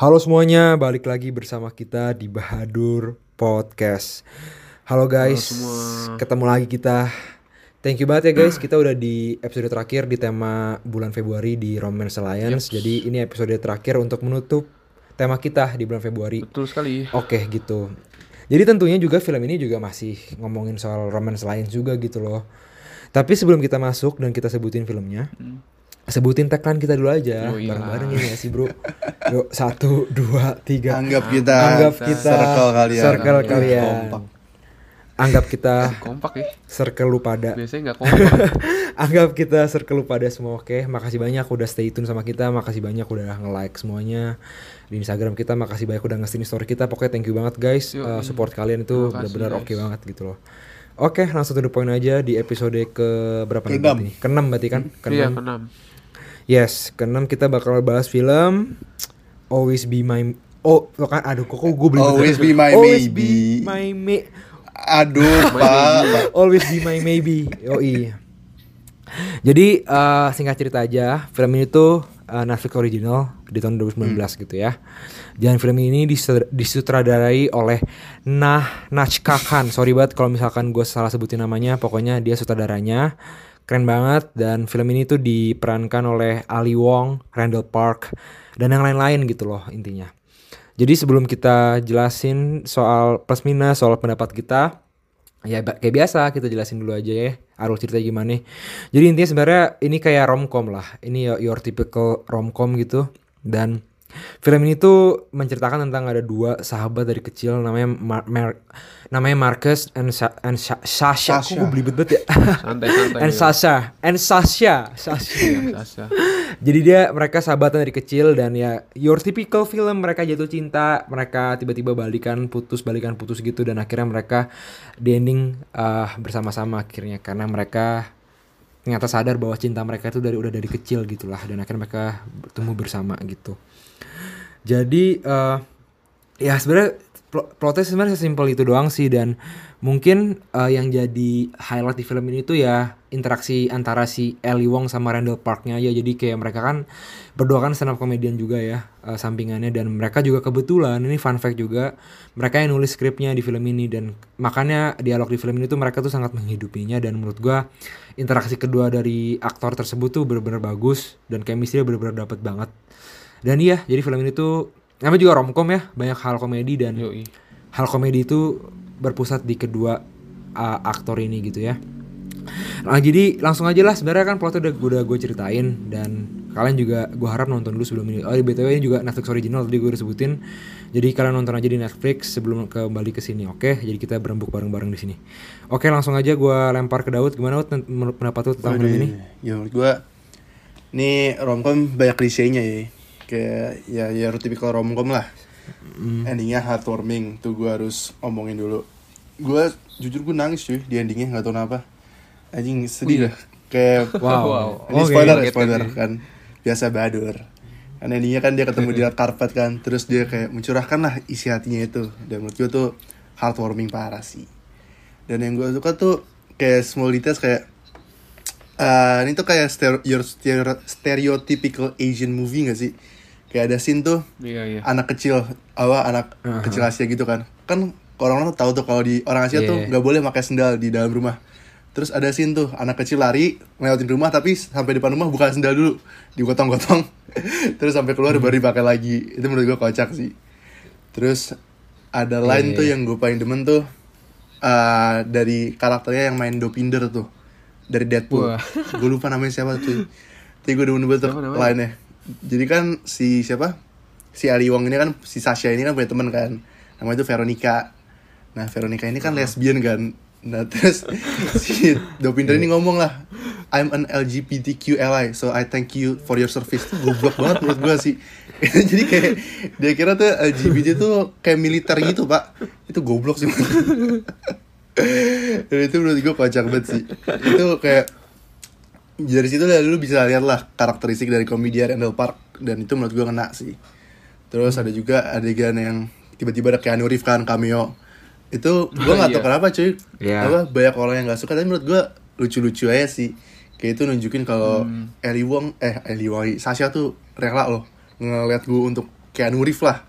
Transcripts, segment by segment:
Halo semuanya, balik lagi bersama kita di Bahadur Podcast. Halo guys, semua. ketemu lagi kita. Thank you banget ya guys, kita udah di episode terakhir di tema bulan Februari di Romance Alliance. Jadi ini episode terakhir untuk menutup tema kita di bulan Februari. Betul sekali. Oke gitu. Jadi tentunya juga film ini juga masih ngomongin soal Romance Alliance juga gitu loh. Tapi sebelum kita masuk dan kita sebutin filmnya, sebutin tekan kita dulu aja. Oh, bareng-bareng ini ya sih bro. Yuk satu dua tiga. Anggap ah, kita anggap kita circle kalian. circle kalian. kompak. anggap kita eh, kompak ya? circle lu pada. Biasanya nggak kompak. Anggap kita circle lu pada semua oke? Makasih banyak udah stay tune sama kita. Makasih banyak udah nge like semuanya. Di Instagram kita makasih banyak udah nge story kita. Pokoknya thank you banget guys. Eh, support kalian itu benar-benar oke banget gitu loh. Oke, langsung to the aja di episode ke berapa nih? Ke-6 berarti kan? Iya, ke Yes, keenam kita bakal bahas film Always Be My Oh, lo kan aduh kok gue beli Always Be My Always Maybe. Be My Me Aduh, Pak. Always Be My Maybe. Oh iya. Jadi eh, singkat cerita aja, film ini tuh eh, Netflix original di tahun 2019 gitu ya. Dan film ini disu- disutradarai oleh Nah Nachka Khan. Sorry banget kalau misalkan gue salah sebutin namanya. Pokoknya dia sutradaranya keren banget dan film ini tuh diperankan oleh Ali Wong, Randall Park dan yang lain-lain gitu loh intinya. Jadi sebelum kita jelasin soal plus minus, soal pendapat kita, ya kayak biasa kita jelasin dulu aja ya alur cerita gimana. Jadi intinya sebenarnya ini kayak romcom lah. Ini your typical romcom gitu dan film ini tuh menceritakan tentang ada dua sahabat dari kecil namanya Mar- Mar- namanya Marcus and, Sa- and Sa- Sasha. Sasha. gue belibet banget ya? Santai-santai. and Sasha, and Sasha, Sasha. Sasha. Jadi dia mereka sahabatan dari kecil dan ya your typical film mereka jatuh cinta, mereka tiba-tiba balikan putus balikan putus gitu dan akhirnya mereka di ending uh, bersama-sama akhirnya karena mereka ternyata sadar bahwa cinta mereka itu dari udah dari kecil gitulah dan akhirnya mereka bertemu bersama gitu. Jadi eh ya sebenarnya pl- plotnya sebenarnya sesimpel itu doang sih dan mungkin eh, yang jadi highlight di film ini tuh ya interaksi antara si Ellie Wong sama Randall Parknya aja. Jadi kayak mereka kan berdua kan stand up comedian juga ya eh, sampingannya. Dan mereka juga kebetulan ini fun fact juga mereka yang nulis skripnya di film ini. Dan makanya dialog di film ini tuh mereka tuh sangat menghidupinya. Dan menurut gua interaksi kedua dari aktor tersebut tuh bener-bener bagus. Dan chemistry bener-bener dapet banget. Dan iya jadi film ini tuh namanya juga romcom ya banyak hal komedi dan Yoi. hal komedi itu berpusat di kedua uh, aktor ini gitu ya. Nah jadi langsung aja lah sebenarnya kan plotnya udah udah gue ceritain dan kalian juga gue harap nonton dulu sebelum ini. Oh di btw ini juga Netflix original tadi gue udah sebutin. Jadi kalian nonton aja di Netflix sebelum kembali ke sini, oke? Jadi kita berembuk bareng-bareng di sini. Oke langsung aja gue lempar ke Daud. Gimana Daud pendapat lu tentang film ini? Ya menurut gua ini romcom banyak klisenya ya. Kayak ya ya typical romcom lah. Hmm. Endingnya heartwarming tuh gua harus omongin dulu. Gua jujur gua nangis cuy di endingnya nggak tahu kenapa. Anjing sedih dah. Kayak Wow. Wow. Ini spoiler, Kaget spoiler lagi. kan. Biasa badur. Kan endingnya kan dia ketemu di red carpet kan. Terus dia kayak mencurahkan lah isi hatinya itu. Dan menurut gue tuh heartwarming parah sih. Dan yang gue suka tuh kayak small details kayak eh ini tuh kayak stereo, your stereo- stereotypical Asian movie gak sih? Kayak ada scene tuh Iya, iya. anak kecil, apa anak Aha. kecil Asia gitu kan. Kan orang-orang tahu tuh kalau di orang Asia tuh Yeah. nggak boleh pakai sendal di dalam rumah. Terus ada scene tuh anak kecil lari ngelewatin rumah tapi sampai depan rumah buka sendal dulu, digotong-gotong. Terus sampai keluar Hmm. baru dipakai lagi. Itu menurut gua kocak sih. Terus ada line Iya, tuh iya. yang gue paling demen tuh eh, dari karakternya yang main Dopinder tuh dari Deadpool. Gue lupa namanya siapa tuh. Tapi gue demen banget tuh line-nya. Jadi kan si siapa? Si Ali Wong ini kan si Sasha ini kan punya temen kan. Namanya itu Veronica. Nah, Veronica ini kan lesbian kan. Nah, terus si Dopinder ini ngomong lah, I'm an LGBTQ ally, so I thank you for your service. Goblok banget menurut gue sih. Jadi kayak dia kira tuh LGBT tuh kayak militer gitu, Pak. Itu goblok sih. Dan itu menurut gue kocak banget sih. Itu kayak dari situ lah lu bisa lihat lah karakteristik dari komedian Randall Park dan itu menurut gue kena sih. Terus ada juga adegan yang tiba-tiba ada Keanu Reeves kan cameo. Itu gue nggak tahu Iya. kenapa cuy. Iya. Apa banyak orang yang nggak suka tapi menurut gue lucu-lucu aja sih. Kayak itu nunjukin kalau Ellie Wong eh Ellie Wong Sasha tuh rela loh ngeliat gue untuk Keanu Reeves lah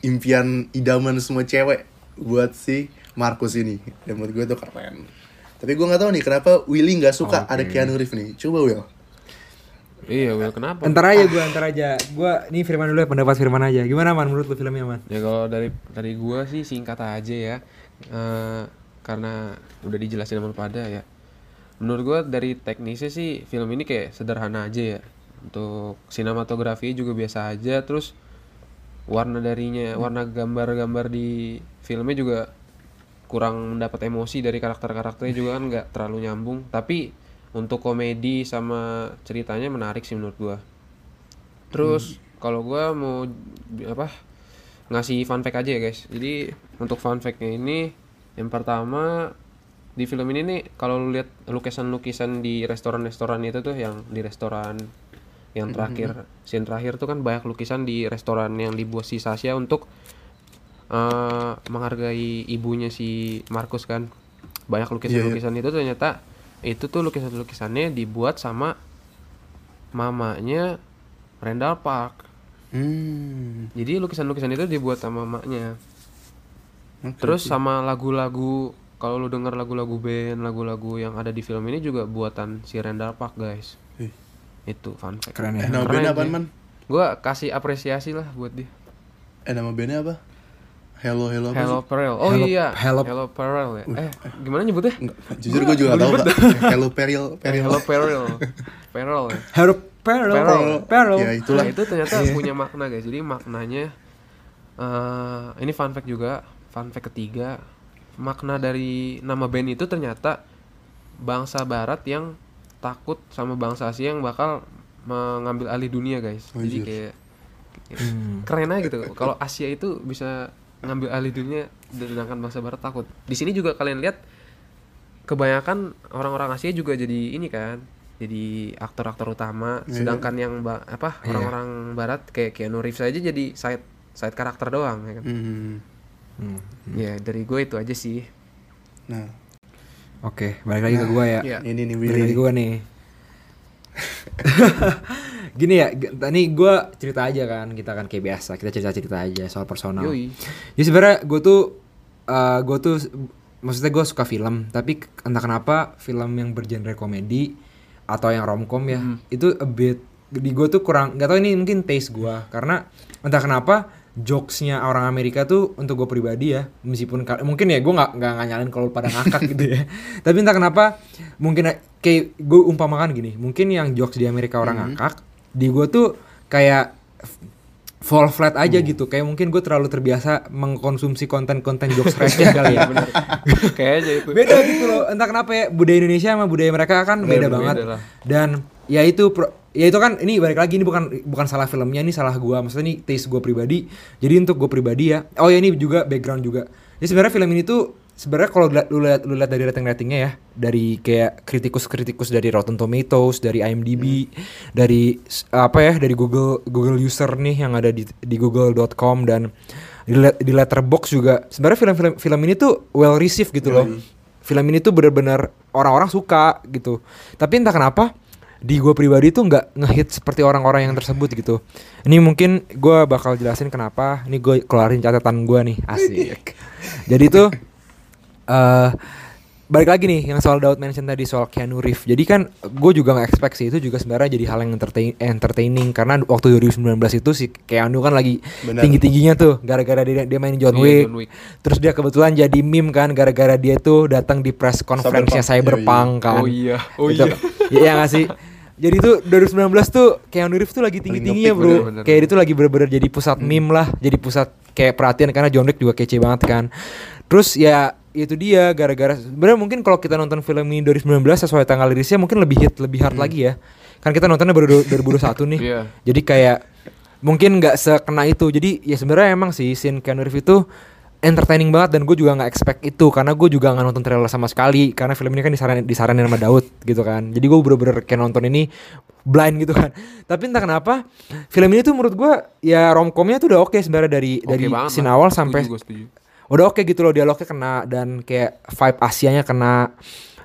impian idaman semua cewek buat si Marcus ini dan menurut gue itu keren tapi gue nggak tahu nih kenapa Willy nggak suka ada Keanu Reeves nih coba Will Iya, Will kenapa? Entar aja gue, entar aja. Gue nih Firman dulu ya, pendapat Firman aja. Gimana man menurut lu filmnya man? Ya kalau dari dari gua sih singkat aja ya. Eh, karena udah dijelasin sama pada ya. Menurut gua dari teknisnya sih film ini kayak sederhana aja ya. Untuk sinematografi juga biasa aja terus warna darinya, warna gambar-gambar di filmnya juga kurang mendapat emosi dari karakter-karakternya juga kan nggak terlalu nyambung. Tapi untuk komedi sama ceritanya menarik sih menurut gua. Terus kalau gua mau apa ngasih fun fact aja ya guys. Jadi untuk fun fact-nya ini yang pertama di film ini nih kalau lu lihat lukisan-lukisan di restoran-restoran itu tuh yang di restoran yang terakhir scene terakhir tuh kan banyak lukisan di restoran yang dibuat si Sasha untuk eh, menghargai ibunya si Markus kan? Banyak lukisan-lukisan itu ternyata itu tuh lukisan-lukisannya dibuat sama mamanya Randall Park. Hmm. Jadi lukisan-lukisan itu dibuat sama mamanya oke, terus oke. sama lagu-lagu kalau lu denger lagu-lagu band lagu-lagu yang ada di film ini juga buatan si Randall Park guys. Ih. itu fun fact. Keren eh ya. nama Keren bandnya aja. apaan man? Gua kasih apresiasi lah buat dia. Eh nama bandnya apa Hello Hello apa Hello sih? Perel oh Hello- iya Hello- Hello Perel ya eh gimana nyebutnya Enggak, jujur gue juga gak tau pak Hello Peril Peril Hello Perel Perel ya Harold Peril. Peril. Peril. Ya, itulah. Nah, itu ternyata punya makna guys. Jadi maknanya eh ini fun fact juga, fun fact ketiga. Makna dari nama band itu ternyata bangsa barat yang takut sama bangsa Asia yang bakal mengambil alih dunia guys. Jadi Anjir. kayak Hmm. keren aja gitu. Kalau Asia itu bisa ngambil alih dunia sedangkan bangsa barat takut. Di sini juga kalian lihat kebanyakan orang-orang Asia juga jadi ini kan jadi aktor-aktor utama Iya. sedangkan yang ba- apa Iya. orang-orang barat kayak Keanu Reeves aja jadi side side karakter doang ya kan hmm. Hmm. ya dari gue itu aja sih nah Oke, balik lagi ke gue ya. Iya. ini nih Balik lagi gue nih. Gini ya, tadi gue cerita aja kan, kita kan kayak biasa, kita cerita-cerita aja soal personal. yoi. Jadi sebenarnya gue tuh, eh gue tuh, maksudnya gue suka film, tapi entah kenapa film yang bergenre komedi atau yang romcom ya, itu a bit di gue tuh kurang, nggak tahu ini mungkin taste gue, karena entah kenapa jokesnya orang Amerika tuh untuk gue pribadi ya, meskipun mungkin ya gue nggak nggak nyalain kalau pada ngakak gitu ya, tapi entah kenapa mungkin a- kayak gue umpamakan gini, mungkin yang jokes di Amerika orang ngakak, di gue tuh kayak fall flat aja gitu. Kayak mungkin gue terlalu terbiasa mengkonsumsi konten-konten jokes receh kali ya. Kayaknya itu. Beda gitu loh. Entah kenapa ya budaya Indonesia sama budaya mereka kan beda, Beda banget. lah. dan ya itu pro- ya itu kan ini balik lagi ini bukan bukan salah filmnya ini salah gua. Maksudnya ini taste gue pribadi. Jadi untuk gue pribadi ya oh ya ini juga background juga. Jadi sebenarnya film ini tuh sebenarnya kalau lu lihat lu lihat dari rating ratingnya ya dari kayak kritikus kritikus dari Rotten Tomatoes dari IMDb dari s- apa ya dari Google Google user nih yang ada di di google.com dan di, let- di letterbox juga. Sebenarnya film-film film ini tuh well received gitu loh. Film ini tuh bener-bener orang-orang suka gitu. Tapi entah kenapa di gue pribadi tuh nggak ngehit seperti orang-orang yang tersebut gitu. Ini mungkin gue bakal jelasin kenapa. Ini gue keluarin catatan gue nih asik. Jadi tuh eh balik lagi nih yang soal Daud mention tadi soal Keanu Reeves jadi kan gue juga nggak expect sih itu juga sebenarnya jadi hal yang entertain entertaining karena waktu 2019 itu si Keanu kan lagi Benar. tinggi tingginya tuh gara-gara dia dia main John Iya, Wick John Wick. terus dia kebetulan jadi meme kan gara-gara dia tuh datang di press conference-nya Cyberpunk Cyberpunk. kan oh iya oh Itu- iya Iya gak sih? Jadi tuh 2019 tuh Keanu Reeves tuh lagi tinggi-tingginya bro bener-bener. Kayak dia tuh lagi bener-bener jadi pusat meme lah Jadi pusat kayak perhatian karena John Wick juga kece banget kan Terus ya itu dia gara-gara sebenarnya mungkin kalau kita nonton film ini 2019 sesuai tanggal rilisnya mungkin lebih hit lebih hard lagi ya. Kan kita nontonnya baru du- 2021 nih. Iya. jadi kayak mungkin nggak sekena itu. Jadi ya sebenarnya emang sih scene Keanu Reeves itu entertaining banget dan gue juga nggak expect itu. Karena gue juga nggak nonton trailer sama sekali. Karena film ini kan disaranin disaranin sama Daud gitu kan. Jadi gue bener-bener kayak nonton ini blind gitu kan. Tapi entah kenapa film ini tuh menurut gue ya romcomnya tuh udah oke sebenarnya dari Oke dari scene awal sampai setuju. Udah oke gitu loh dialognya kena dan kayak vibe Asianya kena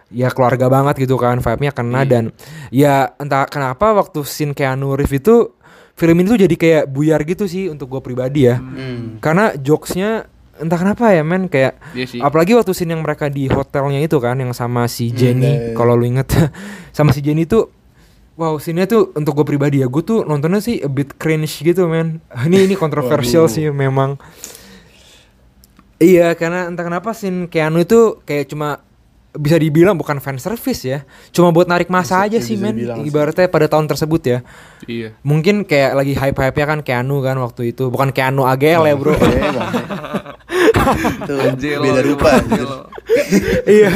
ya keluarga banget gitu kan vibe-nya kena Iya. dan ya entah kenapa waktu scene Keanu Reeves itu film ini tuh jadi kayak buyar gitu sih untuk gue pribadi ya. Hmm. Karena jokesnya entah kenapa ya men kayak sih. apalagi waktu scene yang mereka di hotelnya itu kan yang sama si Hmm, Jenny iya. kalau lu inget sama si Jenny tuh wow scene-nya tuh untuk gue pribadi ya gue tuh nontonnya sih a bit cringe gitu men ini ini kontroversial sih memang iya karena entah kenapa scene Keanu itu kayak cuma bisa dibilang bukan fan service ya cuma buat narik masa Bisa- aja sih men sih. ibaratnya pada tahun tersebut ya Iya. mungkin kayak lagi hype hype nya kan Keanu kan waktu itu bukan Keanu AGL ya bro Eh, bang. Itu Angelo, beda rupa. iya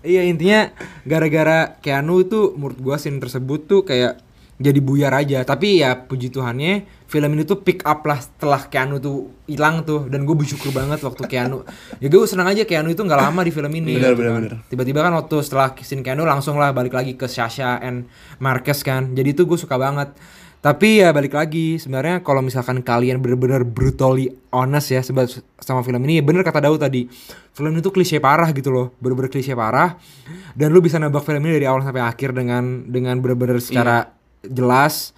iya intinya gara-gara Keanu itu menurut gua scene tersebut tuh kayak jadi buyar aja. Tapi ya puji Tuhannya film ini tuh pick up lah setelah Keanu tuh hilang tuh. Dan gue bersyukur banget waktu Keanu. Ya gue senang aja Keanu itu nggak lama di film ini. Gitu kan. tiba-tiba kan waktu setelah scene Keanu langsung lah balik lagi ke Sasha and Marquez kan. Jadi itu gue suka banget. Tapi ya balik lagi sebenarnya kalau misalkan kalian bener-bener brutally honest ya seba- sama film ini ya bener kata Daud tadi. Film itu klise parah gitu loh bener-bener klise parah. Dan lu bisa nebak film ini dari awal sampai akhir dengan dengan bener-bener secara jelas.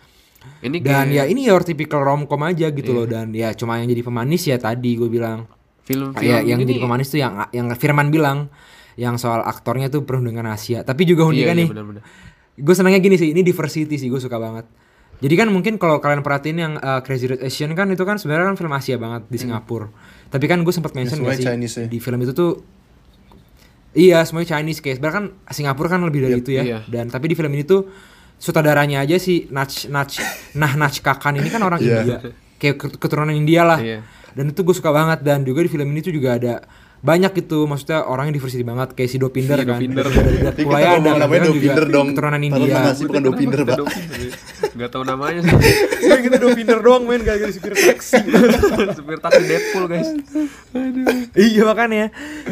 Ini dan ya ini your typical romcom aja gitu loh dan. Ya cuma yang jadi pemanis ya tadi gue bilang. Film-film ya yang ini jadi pemanis tuh yang yang Firman bilang yang soal aktornya tuh penuh dengan Asia tapi juga unik Iya, kan iya, nih. benar-benar. gue senangnya gini sih ini diversity sih gue suka banget. Jadi kan mungkin kalau kalian perhatiin yang uh, Crazy Rich Asian kan itu kan sebenarnya kan film Asia banget di Singapura. Tapi kan gue sempat mention gak sih Chinese ya. di film itu tuh iya semuanya Chinese kayak sebenarnya kan Singapura kan lebih dari Yep, itu ya. Iya. dan tapi di film ini tuh sutradaranya aja si Nach Nach Nah Nach Kakan ini kan orang Iya. India kayak ket- keturunan India lah Iya. dan itu gue suka banget dan juga di film ini tuh juga ada banyak gitu maksudnya orangnya diversity banget kayak si Dopinder Iya, kan Dopinder. dari ada ngomong namanya Dopinder dong. keturunan India bukan Dopinder, Pak. Gak tau namanya. Ya kita Dopinder doang main gak gara supir taksi Supir taksi Deadpool guys. Iya makanya.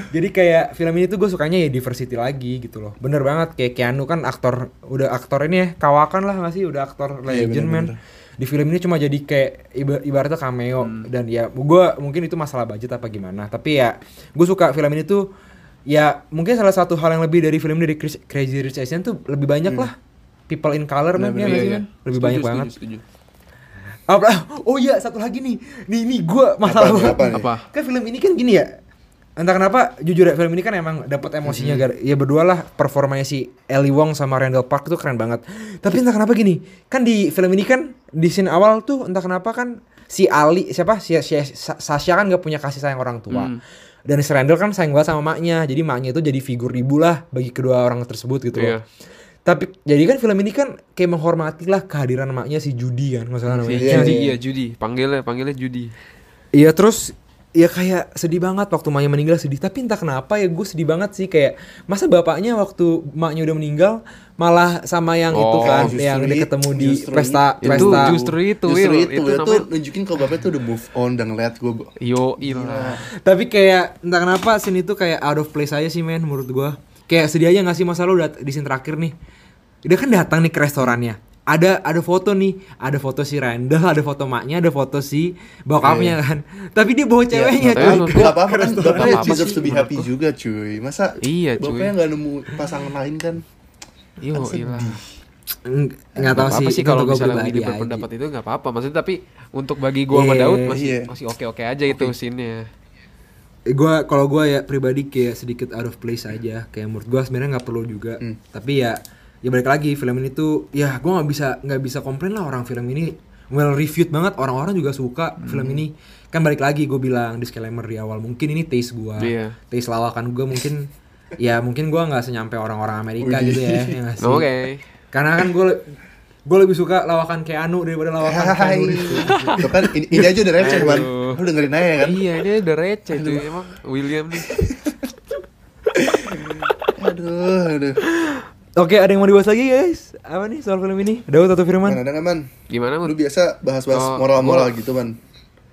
Jadi kayak film ini tuh gue sukanya ya diversity lagi gitu loh. Bener banget kayak Keanu kan aktor udah aktor ini ya kawakan lah gak sih? Udah aktor Iya, legend man bener-bener. di film ini cuma jadi kayak iba- ibaratnya cameo. Dan ya gue mungkin itu masalah budget apa gimana. Tapi ya gue suka film ini tuh ya mungkin salah satu hal yang lebih dari film ini dari Chris- Crazy Rich Asians tuh lebih banyak lah people in color ya Bener-bener, nggak sih, Iya, iya. lebih Setuju, banyak setuju, banget setuju. apa oh iya satu lagi nih nih nih gue masalah Apa, apa? Apa? kan film ini kan gini ya entah kenapa jujur ya film ini kan emang dapat emosinya gar ya berdua lah performanya si Ellie Wong sama Randall Park tuh keren banget tapi entah kenapa gini kan di film ini kan di scene awal tuh entah kenapa kan si Ali siapa si, si Sa- Sasha kan gak punya kasih sayang orang tua Hmm. dan si Randall kan sayang banget sama maknya jadi maknya itu jadi figur ibu lah bagi kedua orang tersebut gitu loh Iya. Tapi jadi kan film ini kan kayak menghormati lah kehadiran maknya si Judy kan nggak salah namanya Si Iya, Judy, iya. iya Judy. Panggilnya, panggilnya Judy. Iya terus ya kayak sedih banget waktu maknya meninggal sedih tapi entah kenapa ya gue sedih banget sih kayak masa bapaknya waktu maknya udah meninggal malah sama yang itu Oh, kan justru yang dia ketemu di pesta itu. pesta Itu justru itu, Justru itu, Itu tuh namanya- nunjukin kalau bapaknya tuh udah move on dan ngeliat gue Yo, ilah. tapi kayak entah kenapa scene itu kayak out of place aja sih men menurut gue kayak sedih aja gak sih masa lu dat- di scene terakhir nih? Dia kan datang nih ke restorannya. Ada ada foto nih. Ada foto si Randall ada foto maknya ada foto si bokapnya kan. Tapi dia bawa ceweknya tapi cuy. Gak apa-apa kan Nggak bapaknya apa-apa deserves sih, to be happy juga cuy. Masa Iya, cuy. bapaknya gak nemu pasangan lain kan. Eng- nggak tahu sih sih kalau misalnya aja. berpendapat itu nggak apa-apa. Maksudnya tapi untuk bagi gua sama Iya, Daud masih iya. masih oke-oke aja itu scene-nya gua kalau gua ya pribadi kayak sedikit out of place aja. Kayak menurut gua sebenarnya nggak perlu juga. Hmm. tapi ya ya balik lagi film ini tuh ya gua nggak bisa nggak bisa komplain lah orang film ini. Well reviewed banget orang-orang juga suka film Hmm. ini. Kan balik lagi gue bilang disclaimer di awal mungkin ini taste gua. Iya. taste lawakan gua mungkin ya mungkin gua nggak senyampe orang-orang Amerika gitu ya, ya oke. karena kan gue gue lebih suka lawakan Keanu daripada lawakan Hai Keanu. Tuh kan ini, ini aja udah receh man Aduh. Lu dengerin aja kan iya ini udah receh tuh emang William nih Aduh aduh Oke, ada yang mau dibahas lagi guys? Apa nih soal film ini? Daud atau Firman? Man ada gak man? gimana Lu Mut? biasa bahas-bahas Oh, moral-moral gitu man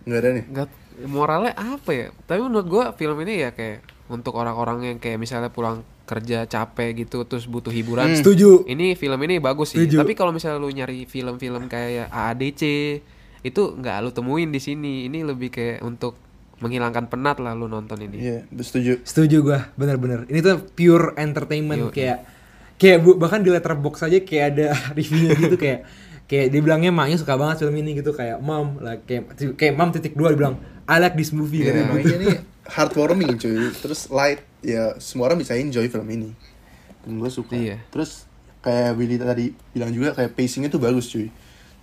Gak ada nih nggak moralnya apa ya tapi menurut gua film ini ya kayak untuk orang-orang yang kayak misalnya pulang kerja capek gitu terus butuh hiburan Hmm. Setuju. ini film ini bagus sih Setuju. tapi kalau misalnya lu nyari film-film kayak AADC itu nggak lu temuin di sini ini lebih kayak untuk menghilangkan penat lah lu nonton ini Iya setuju Setuju gua, bener-bener. Ini tuh pure entertainment Yoi. kayak kayak bu- bahkan di letterbox aja kayak ada reviewnya gitu kayak kayak dibilangnya maknya suka banget film ini gitu kayak mom like kayak kayak mom titik dua dibilang I like this movie Iya. katanya gitu. Ini heartwarming cuy Terus light Ya semua orang bisa enjoy film ini. Dan gue suka. Iya. Terus kayak Willy tadi bilang juga Kayak pacingnya tuh bagus cuy.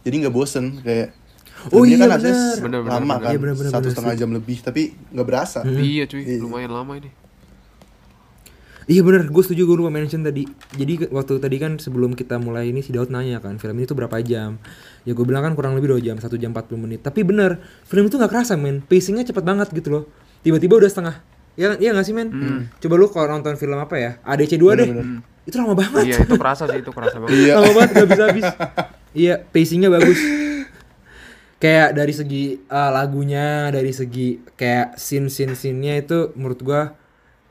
Jadi nggak bosen Kayak Oh filmnya iya, kan harusnya bener. Bener, bener, lama bener. kan Iya, bener, bener, Satu bener, setengah jam lebih Tapi nggak berasa. Iya cuy, Iya. lumayan lama ini. Iya bener, gue setuju gue lupa mention tadi. Jadi waktu tadi kan sebelum kita mulai ini si Daud nanya kan Film ini tuh berapa jam? Ya gue bilang kan kurang lebih 2 jam, 1 jam 40 menit. Tapi bener, film itu gak kerasa men. Pacingnya cepet banget gitu loh. Tiba-tiba udah setengah Iya iya gak sih men? Coba lu kalau nonton film apa ya? ADC 2 deh. Itu lama banget. Iya itu kerasa sih, itu kerasa banget. Iya. Lama banget gak bisa habis. Iya pacingnya bagus. Kayak dari segi eh, lagunya Dari segi kayak scene-scene-scene-nya itu menurut gua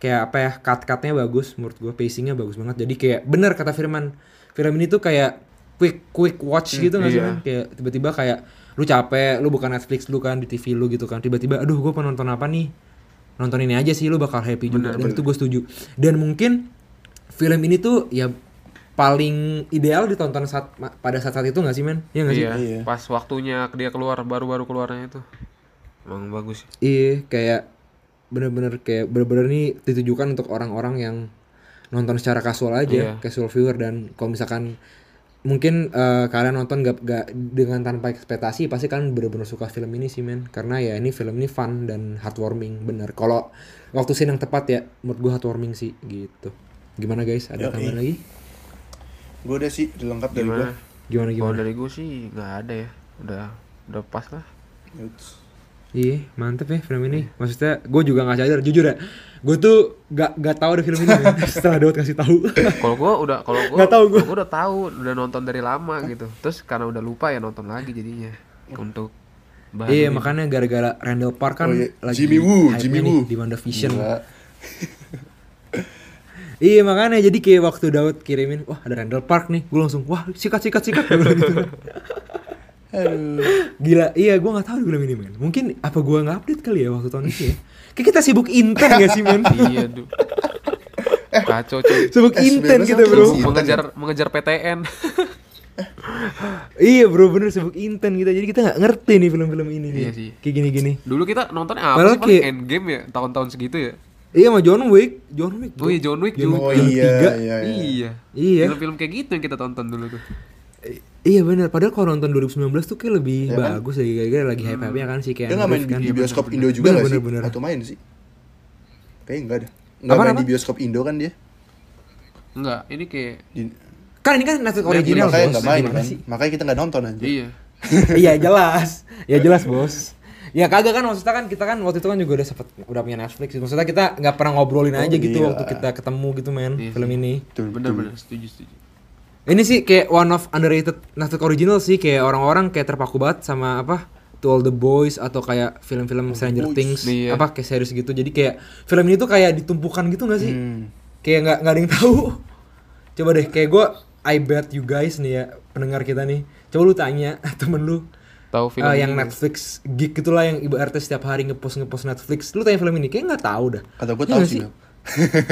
Kayak apa ya cut-cutnya bagus menurut gua Pacingnya bagus banget. Jadi kayak bener kata Firman. Film ini tuh kayak quick quick watch gitu gak sih iya. men? Kayak tiba-tiba kayak lu capek lu buka Netflix lu kan di TV lu gitu kan. Tiba-tiba aduh gua mau nonton apa nih nonton ini aja sih lu bakal happy juga dan itu gue setuju dan mungkin film ini tuh ya paling ideal ditonton saat pada saat saat itu nggak sih men Iya nggak sih Iya, Iya. pas waktunya dia keluar baru-baru keluarnya itu. Emang bagus. iya kayak bener-bener kayak bener-bener nih ditujukan untuk orang-orang yang nonton secara casual Iya. aja casual viewer dan kalau misalkan mungkin eh, kalian nonton gak, gak dengan tanpa ekspektasi pasti kalian bener-bener suka film ini sih men. Karena ya ini film ini fun dan heartwarming bener. Kalau waktu scene yang tepat ya menurut gue heartwarming sih gitu. Gimana guys? Ada tambahan lagi? Gue udah sih Udah lengkap dari gue Gimana? gimana gimana? Dari gue sih nggak ada ya. Udah udah pas lah. Iya mantep ya film ini Maksudnya gue juga gak sadar Jujur ya Gue tuh gak, gak tahu ada film ini. Setelah Daud kasih tahu Kalau gue udah kalau gue Nggak tahu gua. udah tahu, udah nonton dari lama gitu. Terus karena udah lupa ya nonton lagi jadinya untuk bahan Iya ini. makanya gara-gara Randall Park kan Oh, iya. lagi Jimmy Woo, Jimmy nih Woo. di WandaVision. Iya makanya jadi kayak waktu Daud kirimin Wah ada Randall Park nih Gue langsung wah sikat sikat sikat gitu. Aduh. Gila iya gue gak tahu di film ini men Mungkin apa gue gak update kali ya waktu tahun itu ya Kayak kita sibuk inten gak sih men Iya, duh. Kacau cuy. Sibuk Eh, sebenarnya kita bro mengejar mengejar PTN. Iya bro bener sibuk inten kita Jadi kita gak ngerti nih film-film ini nih Iya sih. Kayak gini-gini Dulu kita nontonnya apa Padahal sih paling kayak- Endgame ya tahun-tahun segitu ya. Iya sama John Wick John Wick Oh iya John Wick John juga. Oh Wick iya, iya, iya. Iya. Iya Film-film kayak gitu yang kita tonton dulu tuh. Iya bener, padahal kalau nonton 2019 tuh kayak lebih Ya kan? bagus lagi Kayaknya lagi hype-hype-nya kan sih kayak Dia nggak main di, kan. di Iya, bioskop bener, Indo juga Bener, nggak sih? bener, bener. Atau main sih? Kayaknya enggak dah. Enggak main apa? di bioskop Indo kan dia? Enggak, ini kayak Di, Kan ini kan Netflix Nah, original makanya bos nggak main Gimana kan? sih? Makanya kita nggak nonton aja. iya. Iya jelas Ya jelas bos Ya kagak kan maksudnya kan kita kan waktu itu kan juga udah sempet udah punya Netflix Maksudnya kita nggak pernah ngobrolin Oh, aja gitu iya. waktu kita ketemu gitu men Iya film sih. ini. Benar-benar setuju setuju. Ini sih kayak one of underrated Netflix original sih Kayak orang-orang kayak terpaku banget sama apa To All The Boys atau kayak film-film Stranger Boys. Things Iya. Apa kayak series gitu Jadi kayak film ini tuh kayak ditumpukan gitu gak sih? Hmm. Kayak nggak nggak ada yang tahu Coba deh kayak gue I bet you guys nih ya pendengar kita nih Coba lu tanya temen lu Tahu film ini yang? Netflix geek gitulah yang ibu RT setiap hari ngepost ngepost Netflix lu tanya film ini kayak nggak tahu dah Kata gue Iya tahu nggak sih.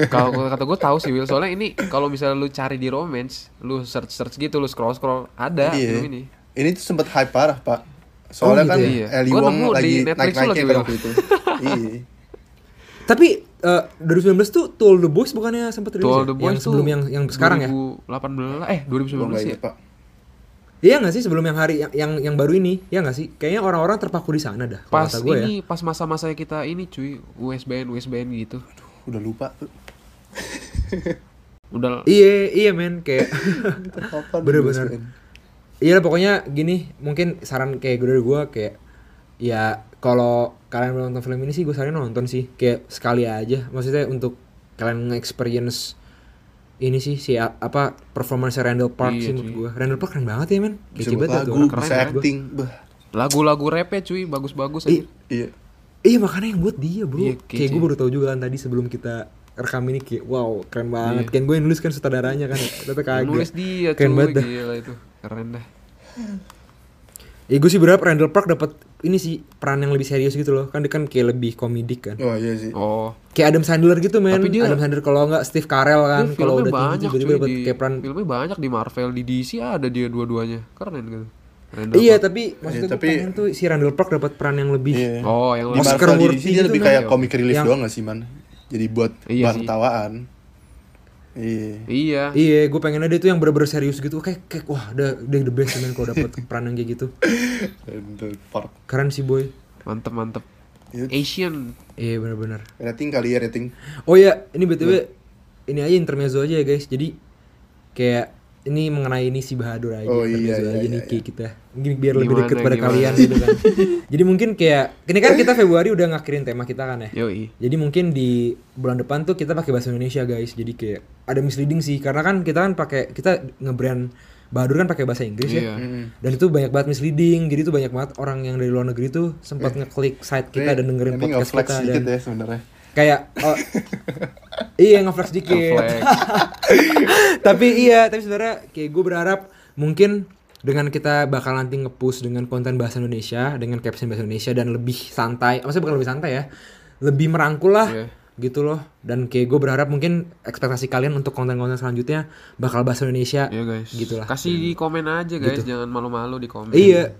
Kalau kata gue tahu sih Will, soalnya ini kalau misalnya lu cari di romance, lu search search gitu, lu scroll scroll ada Iya. film ini. Ini tuh sempat hype parah, Pak. Soalnya gitu kan ya? Iya. Eli Gua Wong lagi kan Will. waktu itu. Iya. tapi eh 2019 tuh To All The Boys bukannya sempat rilis To All ya? the yang Boys tuh sebelum yang yang sekarang ya 2018 eh 2019 Gua nggak ya. Pak. iya nggak sih sebelum yang hari yang yang, yang baru ini ya nggak sih kayaknya orang-orang terpaku di sana dah Pas kata gue ya ini pas masa-masa kita ini cuy, USBN USBN gitu. Udah lupa tuh. Udah iya iya men kayak Bener-bener. Iya pokoknya gini, mungkin saran kayak gue dari gue kayak ya kalau kalian belum nonton film ini sih gue saranin nonton sih kayak sekali aja. Maksudnya untuk kalian nge-experience ini sih si apa performance Randall Park Iya, sih menurut gue. Randall Park keren banget ya men. Buat banget lagu, tuh orang. keren bisa ya. acting. Bah. lagu-lagu rapnya cuy, bagus-bagus aja. Iya. Iya makanya yang buat dia bro. Iya, kayak gue baru tahu juga kan tadi sebelum kita rekam ini kayak wow keren banget. Iya. Kan gue yang nulis kan sutradaranya kan. Tapi kagak. Nulis dia Keren cuy, banget dah. gila itu. Keren dah. Ya gue sih berharap Randall Park dapat ini sih peran yang lebih serius gitu loh. Kan dia kan kayak lebih komedik kan. Oh iya sih. Oh, Kayak Adam Sandler gitu men. Tapi dia- Adam Sandler kalau nggak Steve Carell kan Dia kalau udah tinggi banyak tiba-tiba cuy dapat di kayak peran filmnya banyak di Marvel, di DC ada dia dua-duanya. Keren gitu. Randall iya Park. tapi maksudnya Iya, gue tapi- pengen tuh si Randall Park dapat peran yang lebih Iya. Oh, yang Di lebih Oscar DC dia lebih gitu kayak kan? comic relief Yang- doang gak sih man? Jadi buat Iya bahan sih. ketawaan. Iya. Iya. Iya, gue pengen ada itu yang bener-bener serius gitu. Kayak, kayak wah, udah, udah the best men kalau dapet peran yang kayak gitu. Randall Park. Keren sih boy. Mantep mantep. Iya. Asian. Iya bener-bener. Rating kali ya rating. Oh ya, ini btw ini aja intermezzo aja ya guys. Jadi kayak ini mengenai ini si Bahadur aja. Oh, iya, iya, aja iya, iya. kita. Mungkin biar lebih Gimana, deket pada gimana? kalian gitu kan. Jadi mungkin kayak ini kan kita Februari udah ngakhirin tema kita kan ya. Yoi. Jadi mungkin di bulan depan tuh kita pakai bahasa Indonesia guys. Jadi kayak ada misleading sih karena kan kita kan pakai kita ngebrand Bahadur kan pakai bahasa Inggris ya. Iya. Dan itu banyak banget misleading. Jadi tuh banyak banget orang yang dari luar negeri tuh sempat ngeklik site kita dan dengerin ini podcast kita dan ya sebenarnya. Kayak oh, iya ngeflex dikit. Tapi iya, tapi sebenarnya kayak gue berharap mungkin dengan kita bakal nanti nge-push dengan konten bahasa Indonesia, dengan caption bahasa Indonesia dan lebih santai, maksudnya bukan lebih santai ya, lebih merangkul lah. Iya. gitu loh dan kayak gue berharap mungkin ekspektasi kalian untuk konten-konten selanjutnya bakal bahasa Indonesia Iya guys. gitu lah Kasih di komen aja guys, jangan malu-malu di komen. iya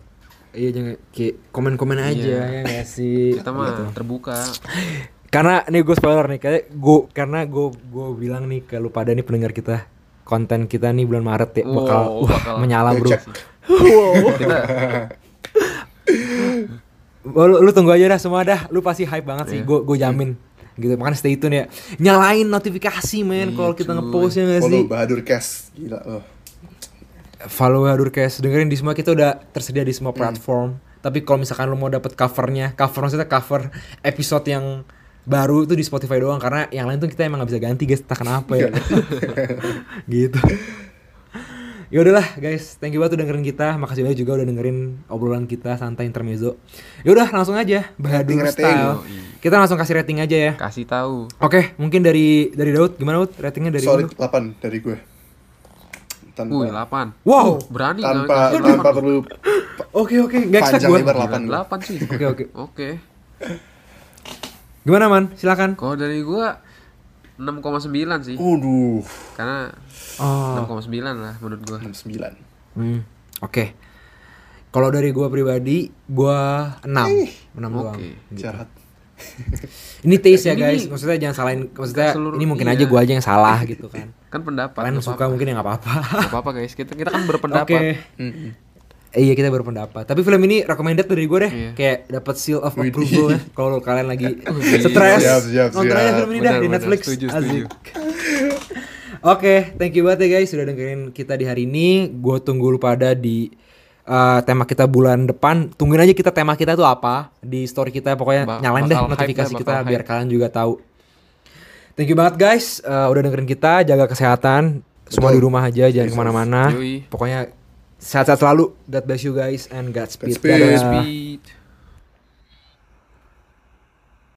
iya jangan kayak komen-komen aja Iya. ya gak sih Kita mah terbuka. karena nih gue spoiler nih kayak gue karena gue gue bilang nih ke lu pada nih pendengar kita konten kita nih bulan Maret ya bakal, Wow, wah, bakal- menyala bro. Oh, lu, lu tunggu aja dah semua dah. Lu pasti hype banget sih gue gue jamin. Gitu makanya stay tune ya. Nyalain notifikasi men Iya, kalau kita cuy. ngepost ya gak sih? Follow Bahadur Cash. Gila loh. follow Hadurcast dengerin di semua kita udah tersedia di Hmm. semua platform. Tapi kalau misalkan lu mau dapet covernya cover maksudnya cover episode yang baru itu di Spotify doang karena yang lain tuh kita emang gak bisa ganti guys. Entah kenapa ya. Gitu. Ya udahlah guys. Thank you banget udah dengerin kita. Makasih banyak juga udah dengerin obrolan kita santai intermezzo. Ya udah langsung aja. Bahadur Rating, rating. style. Kita langsung kasih rating aja ya. Kasih tahu. oke mungkin dari dari Daud. Gimana Daud? Ratingnya dari Solid lu 8 dari gue. Tanpa Wih, 8. wow. Berani tanpa tanpa perlu oke oke. Nggak expect panjang gue lebar Gila, 8 gue. 8 sih. oke oke. Oke. Gimana man silakan Kalau dari gua 6,9 sih. Waduh. Karena oh 6,9 lah menurut gua. 69. Hmm, oke. Kalau dari gua pribadi, gua 6. 6 doang. Oke. Gitu. Jahat. Ini taste ya guys. Maksudnya jangan salahin maksudnya seluruh- ini mungkin iya. aja gua aja yang salah gitu kan. Kan pendapat. Kalian suka apa-apa. mungkin ya nggak apa-apa. Nggak apa-apa guys. Kita kita kan Oke. berpendapat. Mm-mm. Eh, iya kita berpendapat. Tapi film ini recommended dari gue deh. Iya. Kayak dapat seal of approval ya. Kalau kalian lagi stres, Siap, siap, nonton aja siap. film ini dah Benar, di. Netflix. Setuju. Oke, thank you banget ya guys sudah dengerin kita di hari ini. Gue tunggu lu pada di uh, tema kita bulan depan. Tungguin aja kita tema kita tuh apa di story kita. Pokoknya Ba- nyalain deh hype notifikasi dah, kita bakal biar hype. kalian juga tahu. Thank you banget guys uh, udah dengerin kita. Jaga kesehatan. Semua di rumah aja, jangan ke mana-mana. Pokoknya sehat-sehat selalu. God bless you guys and Godspeed. Godspeed. Dadah. Speed.